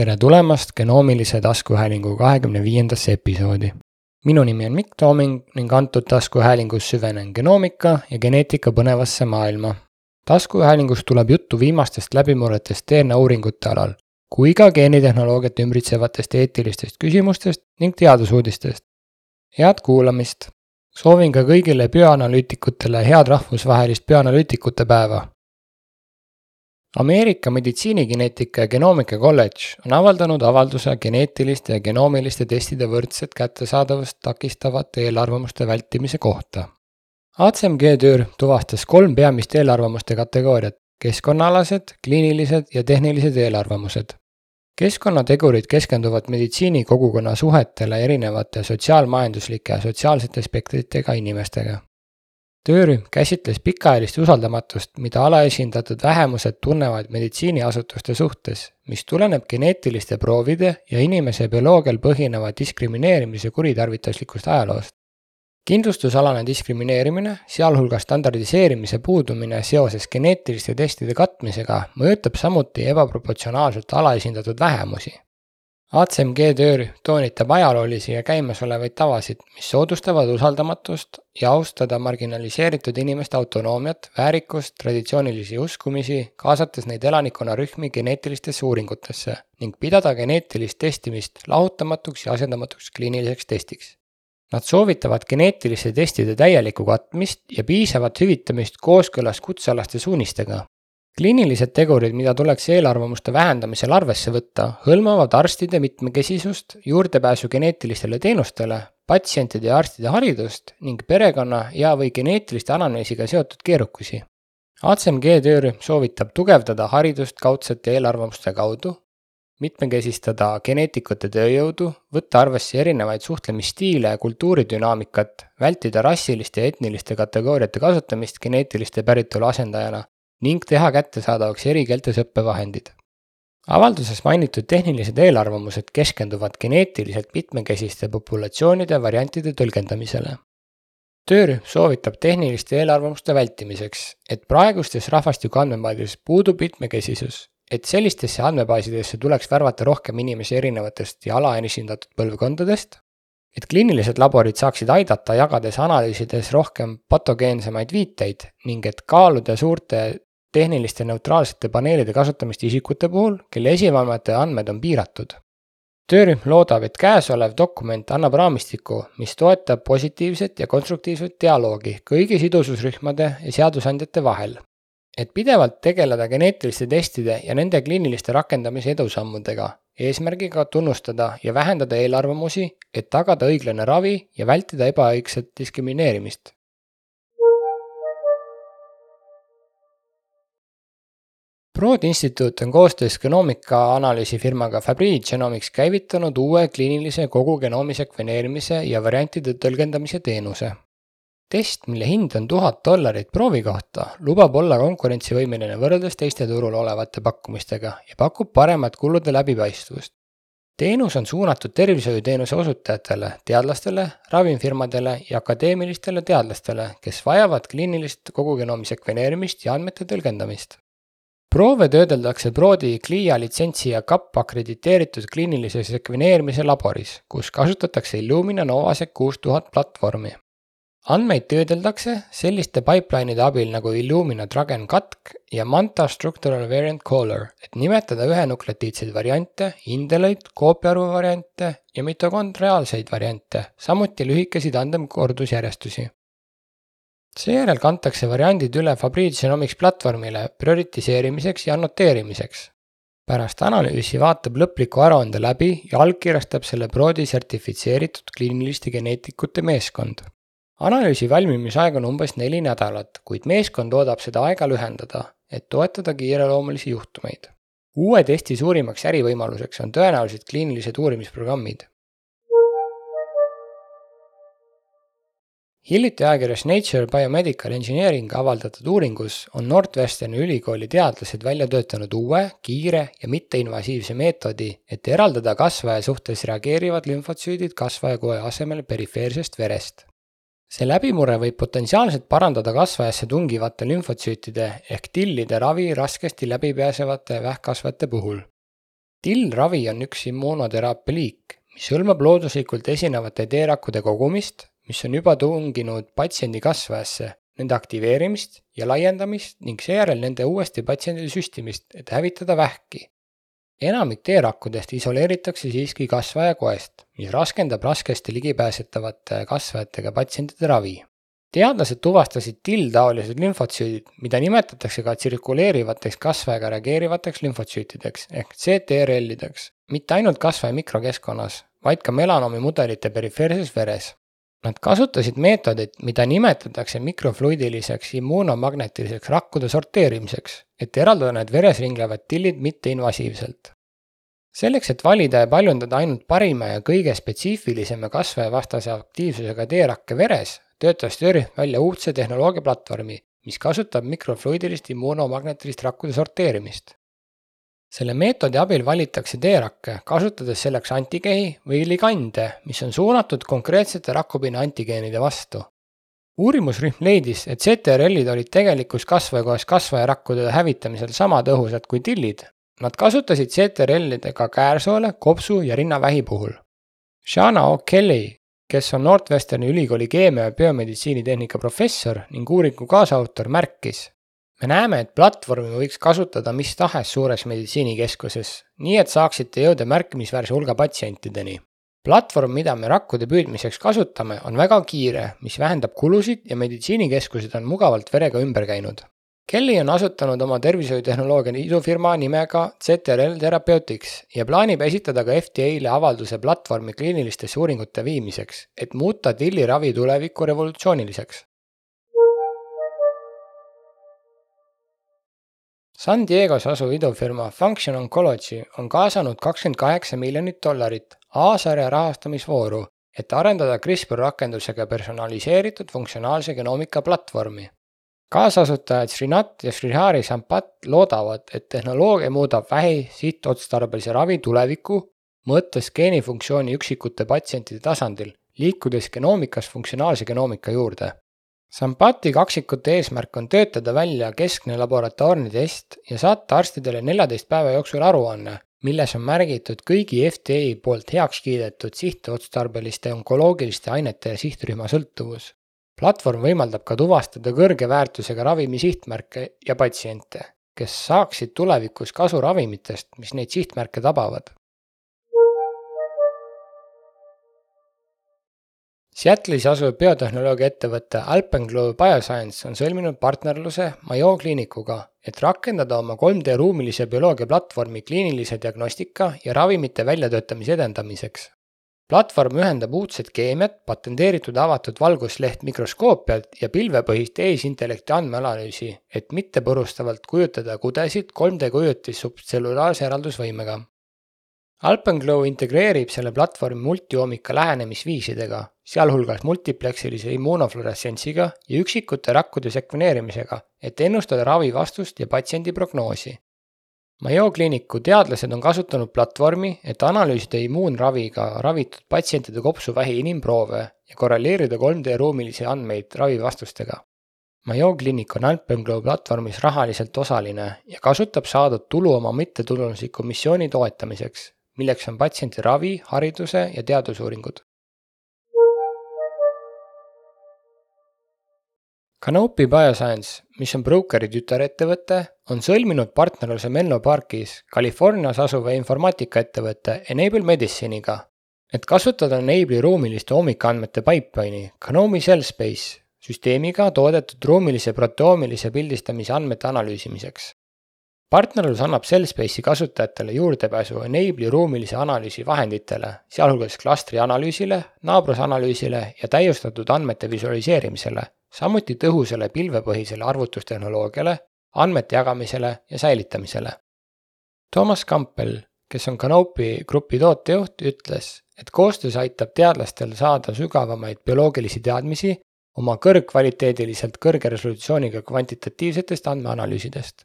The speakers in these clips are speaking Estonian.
tere tulemast genoomilise taskuhäälingu kahekümne viiendasse episoodi. minu nimi on Mikk Tooming ning antud taskuhäälingus süvenen genoomika ja geneetika põnevasse maailma. taskuhäälingus tuleb juttu viimastest läbimurretest DNA uuringute alal, kui ka geenitehnoloogiat ümbritsevatest eetilistest küsimustest ning teadusuudistest. head kuulamist! soovin ka kõigile bioanalüütikutele head rahvusvahelist bioanalüütikute päeva Ameerika meditsiinigeneetika ja genoomika kolledž on avaldanud avalduse geneetiliste ja genoomiliste testide võrdset kättesaadavust takistavate eelarvamuste vältimise kohta. ACMG töör tuvastas kolm peamist eelarvamuste kategooriat, keskkonnaalased, kliinilised ja tehnilised eelarvamused. keskkonnategurid keskenduvad meditsiinikogukonna suhetele erinevate sotsiaalmajanduslike ja sotsiaalsete spektritega inimestega töörühm käsitles pikaajalist usaldamatust, mida alaesindatud vähemused tunnevad meditsiiniasutuste suhtes, mis tuleneb geneetiliste proovide ja inimese bioloogial põhineva diskrimineerimise kuritarvituslikust ajaloost. kindlustusalane diskrimineerimine, sealhulgas standardiseerimise puudumine seoses geneetiliste testide katmisega, mõjutab samuti ebaproportsionaalselt alaesindatud vähemusi ACMG töörühm toonitab ajaloolisi ja käimasolevaid tavasid, mis soodustavad usaldamatust ja austada marginaliseeritud inimeste autonoomiat, väärikust, traditsioonilisi uskumisi, kaasates neid elanikkonnarühmi geneetilistesse uuringutesse ning pidada geneetilist testimist lahutamatuks ja asendamatuks kliiniliseks testiks. Nad soovitavad geneetiliste testide täielikku katmist ja piisavat hüvitamist kooskõlas kutsealaste suunistega, kliinilised tegurid, mida tuleks eelarvamuste vähendamisel arvesse võtta, hõlmavad arstide mitmekesisust, juurdepääsu geneetilistele teenustele, patsientide ja arstide haridust ning perekonna ja või geneetiliste anamneesiga seotud keerukusi. ACMG töörühm soovitab tugevdada haridust kaudsete eelarvamuste kaudu, mitmekesistada geneetikute tööjõudu, võtta arvesse erinevaid suhtlemisstiile ja kultuuridünaamikat, vältida rassiliste ja etniliste kategooriate kasutamist geneetiliste päritolu asendajana ning teha kättesaadavaks erikeeltes õppevahendid. avalduses mainitud tehnilised eelarvamused keskenduvad geneetiliselt mitmekesiste populatsioonide variantide tõlgendamisele. töörühm soovitab tehniliste eelarvamuste vältimiseks, et praegustes rahvastiku andmebaasides puudub mitmekesisus, et sellistesse andmebaasidesse tuleks värvata rohkem inimesi erinevatest ja alaesindatud põlvkondadest, et kliinilised laborid saaksid aidata, jagades analüüsides rohkem patogeensemaid viiteid ning et kaaluda suurte tehniliste neutraalsete paneelide kasutamist isikute puhul, kelle esivanemate andmed on piiratud. töörühm loodab, et käesolev dokument annab raamistiku, mis toetab positiivset ja konstruktiivset dialoogi kõigi sidususrühmade ja seadusandjate vahel. et pidevalt tegeleda geneetiliste testide ja nende kliiniliste rakendamise edusammudega, eesmärgiga tunnustada ja vähendada eelarvamusi, et tagada õiglane ravi ja vältida ebaõigset diskrimineerimist Broad instituut on koostöös genoomika analüüsifirmaga Fabry Genomics käivitanud uue kliinilise kogu genoomi sekveneerimise ja variantide tõlgendamise teenuse. test, mille hind on tuhat dollarit proovi kohta, lubab olla konkurentsivõimeline võrreldes teiste turul olevate pakkumistega ja pakub paremat kulude läbipaistvust. teenus on suunatud tervishoiuteenuse osutajatele, teadlastele, ravimifirmadele ja akadeemilistele teadlastele, kes vajavad kliinilist kogugenoomi sekveneerimist ja andmete tõlgendamist proove töödeldakse Broadi CLIA litsentsi ja CAP akrediteeritud kliinilise sekveneerimise laboris, kus kasutatakse Illumina Novasec kuus tuhat platvormi. andmeid töödeldakse selliste pipeline'ide abil nagu Illumina Dragon Katk ja Manta Structural Variant Caller, et nimetada ühenukleotiidseid variante, indeleid, koopiaarvu variante ja mitokondriaalseid variante, samuti lühikeseid andmekordusjärjestusi seejärel kantakse variandid üle Fabrice Genomics platvormile prioritiseerimiseks ja annoteerimiseks. pärast analüüsi vaatab lõpliku aruande läbi ja allkirjastab selle Broadi sertifitseeritud kliiniliste geneetikute meeskond. analüüsi valmimisaeg on umbes neli nädalat, kuid meeskond loodab seda aega lühendada, et toetada kiireloomulisi juhtumeid. uue testi suurimaks ärivõimaluseks on tõenäoliselt kliinilised uurimisprogrammid hiljuti ajakirjas Nature Biomedical Engineering avaldatud uuringus on Northwesterni ülikooli teadlased välja töötanud uue, kiire ja mitteinvasiivse meetodi, et eraldada kasvaja suhtes reageerivad lümfotsüüdid kasvajakoe asemel perifeersest verest. see läbimurre võib potentsiaalselt parandada kasvajasse tungivate lümfotsüütide ehk tillide ravi raskesti läbipääsevate vähkkasvajate puhul. tillravi on üks immuunoteraapia liik, mis hõlmab looduslikult esinevate T-rakkude kogumist, mis on juba tunginud patsiendi kasvajasse, nende aktiveerimist ja laiendamist ning seejärel nende uuesti patsiendile süstimist, et hävitada vähki. enamik T-rakkudest isoleeritakse siiski kasvaja koest, mis raskendab raskesti ligipääsetavate kasvajatega patsientide ravi teadlased tuvastasid till-taolised lümfotsüüdid, mida nimetatakse ka tsirkuleerivateks kasvajaga reageerivateks lümfotsüütideks ehk CTRL-ideks, mitte ainult kasvaja mikrokeskkonnas, vaid ka melanoomi mudelite perifeerses veres. Nad kasutasid meetodit, mida nimetatakse mikrofluidiliseks immuunomagnetiliseks rakkude sorteerimiseks, et eraldada need veres ringlevad tillid mitteinvasiivselt. selleks, et valida ja paljundada ainult parima ja kõige spetsiifilisema kasvajavastase aktiivsusega T-rakke veres, töötas töörühm välja uudse tehnoloogia platvormi, mis kasutab mikrofluidilist immuunomagnetilist rakkude sorteerimist. Selle meetodi abil valitakse T-rakke, kasutades selleks antikehi või ligande, mis on suunatud konkreetsete rakupinna antigeenide vastu. uurimusrühm leidis, et CTRL-id olid tegelikus kasvajakohas kasvajarakkude hävitamisel sama tõhusad kui tillid. Nad kasutasid CTRL-ide ka käärsoole, kopsu ja rinnavähi puhul. Shana O'Kelly kes on Northwesterni ülikooli keemia ja biomeditsiinitehnika professor ning uuringu kaasautor, märkis. Me näeme, et platvormi võiks kasutada mis tahes suures meditsiinikeskuses, nii et saaksite jõuda märkimisväärse hulga patsientideni. platvorm, mida me rakkude püüdmiseks kasutame, on väga kiire, mis vähendab kulusid ja meditsiinikeskused on mugavalt verega ümber käinud. Kelly on asutanud oma tervishoiutehnoloogia idufirma nimega CTRL Therapeutics ja plaanib esitada ka FDA-le avalduse platvormi kliinilistesse uuringute viimiseks, et muuta tilliravi tulevikku revolutsiooniliseks. San Diego's asuv idufirma Function Oncology on kaasanud kakskümmend kaheksa miljonit dollarit A-sarja rahastamisvooru, et arendada CRISPR rakendusega personaliseeritud funktsionaalse genoomika platvormi kaasasutajad Srinath ja Srihari Sampat loodavad, et tehnoloogia muudab vähi sihtotstarbelise ravi tuleviku, mõõtes geenifunktsiooni üksikute patsientide tasandil, liikudes genoomikast funktsionaalse genoomika juurde. Sampati kaksikute eesmärk on töötada välja keskne laboratoorne test ja saata arstidele neljateist päeva jooksul aruanne, milles on märgitud kõigi FDA poolt heaks kiidetud sihtotstarbeliste onkoloogiliste ainete sihtrühma sõltuvus platvorm võimaldab ka tuvastada kõrge väärtusega ravimi sihtmärke ja patsiente, kes saaksid tulevikus kasu ravimitest, mis neid sihtmärke tabavad. Seattle'is asuv biotehnoloogia ettevõte Alpenglow Bioscience on sõlminud partnerluse Mayo kliinikuga, et rakendada oma 3D ruumilise bioloogia platvormi kliinilise diagnostika ja ravimite väljatöötamise edendamiseks platvorm ühendab uudset keemiat, patenteeritud avatud valgusleht mikroskoopiat ja pilvepõhist eesintellekti andmeanalüüsi, et mittepurustavalt kujutada kudesid 3D kujutis subtsellulaarse eraldusvõimega. Alpenglow integreerib selle platvormi multioomika lähenemisviisidega, sealhulgas multipleksilise immuunofluoressentsiga ja üksikute rakkude sekveneerimisega, et ennustada ravi vastust ja patsiendi prognoosi Mayo kliiniku teadlased on kasutanud platvormi, et analüüsida immuunraviga ravitud patsientide kopsuvähi inimproove ja korreleerida 3D ruumilisi andmeid ravivastustega. Mayo kliinik on Alpenglow platvormis rahaliselt osaline ja kasutab saadud tulu oma mittetulundusliku missiooni toetamiseks, milleks on patsiendi ravi, hariduse ja teadusuuringud. Canopy Bioscience, mis on Brokeri tütarettevõte, on sõlminud partnerluse Menlo Parkis, Californias asuva informaatikaettevõtte Enable Medicine'iga, et kasutada Enable'i ruumiliste oomikaandmete pipeline'i Canomi Cellspace süsteemiga toodetud ruumilise proteoomilise pildistamise andmete analüüsimiseks. Partnerlus annab Cellspace'i kasutajatele juurdepääsu Enable'i ruumilise analüüsi vahenditele, sealhulgas klastri analüüsile, naabrusanalüüsile ja täiustatud andmete visualiseerimisele samuti tõhusale pilvepõhisele arvutustehnoloogiale, andmete jagamisele ja säilitamisele. Toomas Kampel, kes on Canopy grupi tootejuht, ütles, et koostöös aitab teadlastel saada sügavamaid bioloogilisi teadmisi oma kõrgkvaliteediliselt kõrge resolutsiooniga kvantitatiivsetest andmeanalüüsidest.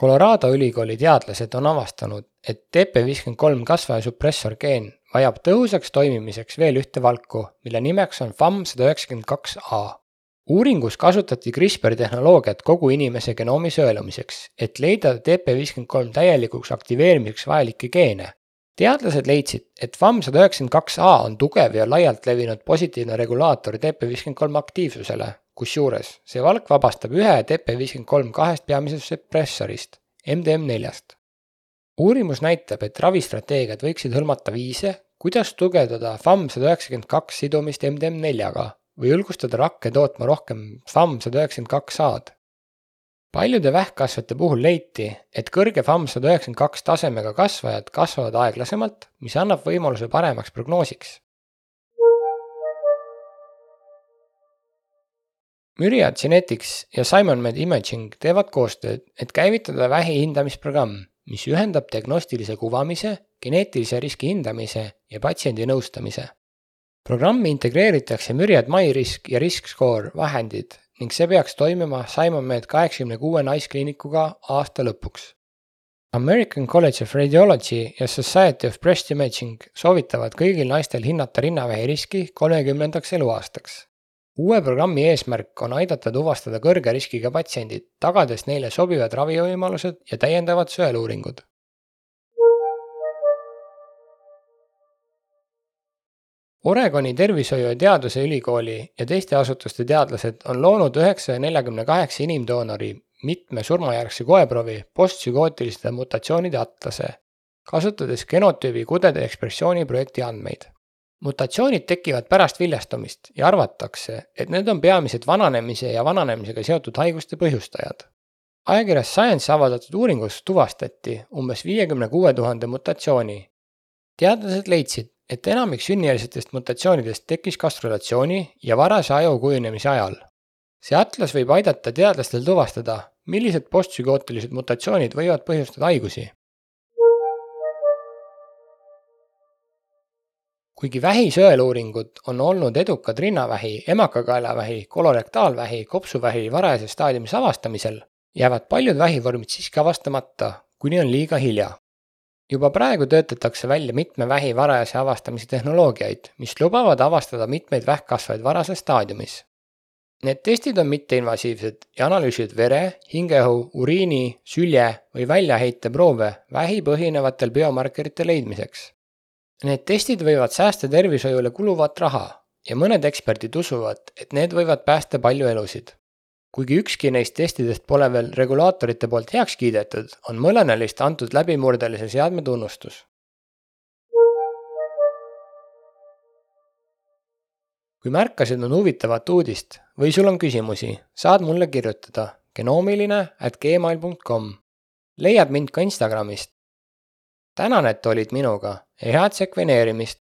Colorado ülikooli teadlased on avastanud, et TP53 kasvajasupressor geen vajab tõhusaks toimimiseks veel ühte valku, mille nimeks on FAM sada üheksakümmend kaks A. uuringus kasutati CRISPR tehnoloogiat kogu inimese genoomi sõelumiseks, et leida TP53 täielikuks aktiveerimiseks vajalikke geene. teadlased leidsid, et FAM sada üheksakümmend kaks A on tugev ja laialt levinud positiivne regulaator TP53 aktiivsusele, kusjuures see valk vabastab ühe TP53 kahest peamisest repressorist, MDM4-st. uurimus näitab, et ravistrateegiad võiksid hõlmata viise, kuidas tugevdada FAM sada üheksakümmend kaks sidumist MDM4-ga või julgustada rakke tootma rohkem FAM sada üheksakümmend kaks A-d. paljude vähkkasvajate puhul leiti, et kõrge FAM sada üheksakümmend kaks tasemega kasvajad kasvavad aeglasemalt, mis annab võimaluse paremaks prognoosiks. Myriad Genetics ja Simon Med Imaging teevad koostööd, et käivitada vähi hindamisprogramm, mis ühendab diagnostilise kuvamise, geneetilise riski hindamise ja patsiendi nõustamise programmi integreeritakse Myriad MyRisk ja RiskScore vahendid ning see peaks toimima SimonMed kaheksakümne kuue naiskliinikuga aasta lõpuks. American College of Radiology ja Society of Breast Imaging soovitavad kõigil naistel hinnata rinnavähi riski kolmekümnendaks eluaastaks. Uue programmi eesmärk on aidata tuvastada kõrge riskiga patsiendid, tagades neile sobivad ravivõimalused ja täiendavad sõeluuringud Oregoni Tervishoiu ja Teaduse Ülikooli ja teiste asutuste teadlased on loonud üheksasaja neljakümne kaheksa inimdoonori mitme surmajärgse koeproovi postpsükootiliste mutatsioonide atlase, kasutades genotüübi kudede ekspressiooni projekti andmeid. Mutatsioonid tekivad pärast viljastumist ja arvatakse, et need on peamised vananemise ja vananemisega seotud haiguste põhjustajad. ajakirjas Science avaldatud uuringus tuvastati umbes viiekümne kuue tuhande mutatsiooni. teadlased leidsid, et enamik sünnieelsetest mutatsioonidest tekkis kastrelatsiooni ja varase aju kujunemise ajal. see atlas võib aidata teadlastel tuvastada, millised postpsükootilised mutatsioonid võivad põhjustada haigusi. Kuigi vähisõeluuringud on olnud edukad rinnavähi, emakakaelavähi, kolorektaalvähi, kopsuvähi varajases staadiumis avastamisel, jäävad paljud vähivormid siiski avastamata, kuni on liiga hilja juba praegu töötatakse välja mitme vähi varajase avastamise tehnoloogiaid, mis lubavad avastada mitmeid vähkkasvajaid varases staadiumis. Need testid on mitteinvasiivsed ja analüüsivad vere, hingeõhu, uriini, sülje või väljaheiteproove vähi põhinevatel biomarkerite leidmiseks. Need testid võivad säästa tervishoiule kuluvat raha ja mõned eksperdid usuvad, et need võivad päästa palju elusid kuigi ükski neist testidest pole veel regulaatorite poolt heaks kiidetud, on mõnele neist antud läbimurdelise seadme tunnustus. kui märkasid mõnd huvitavat uudist või sul on küsimusi, saad mulle kirjutada genoomiline at gmail.com. leiad mind ka Instagramist. Tänan, et olid minuga ja head sekveneerimist!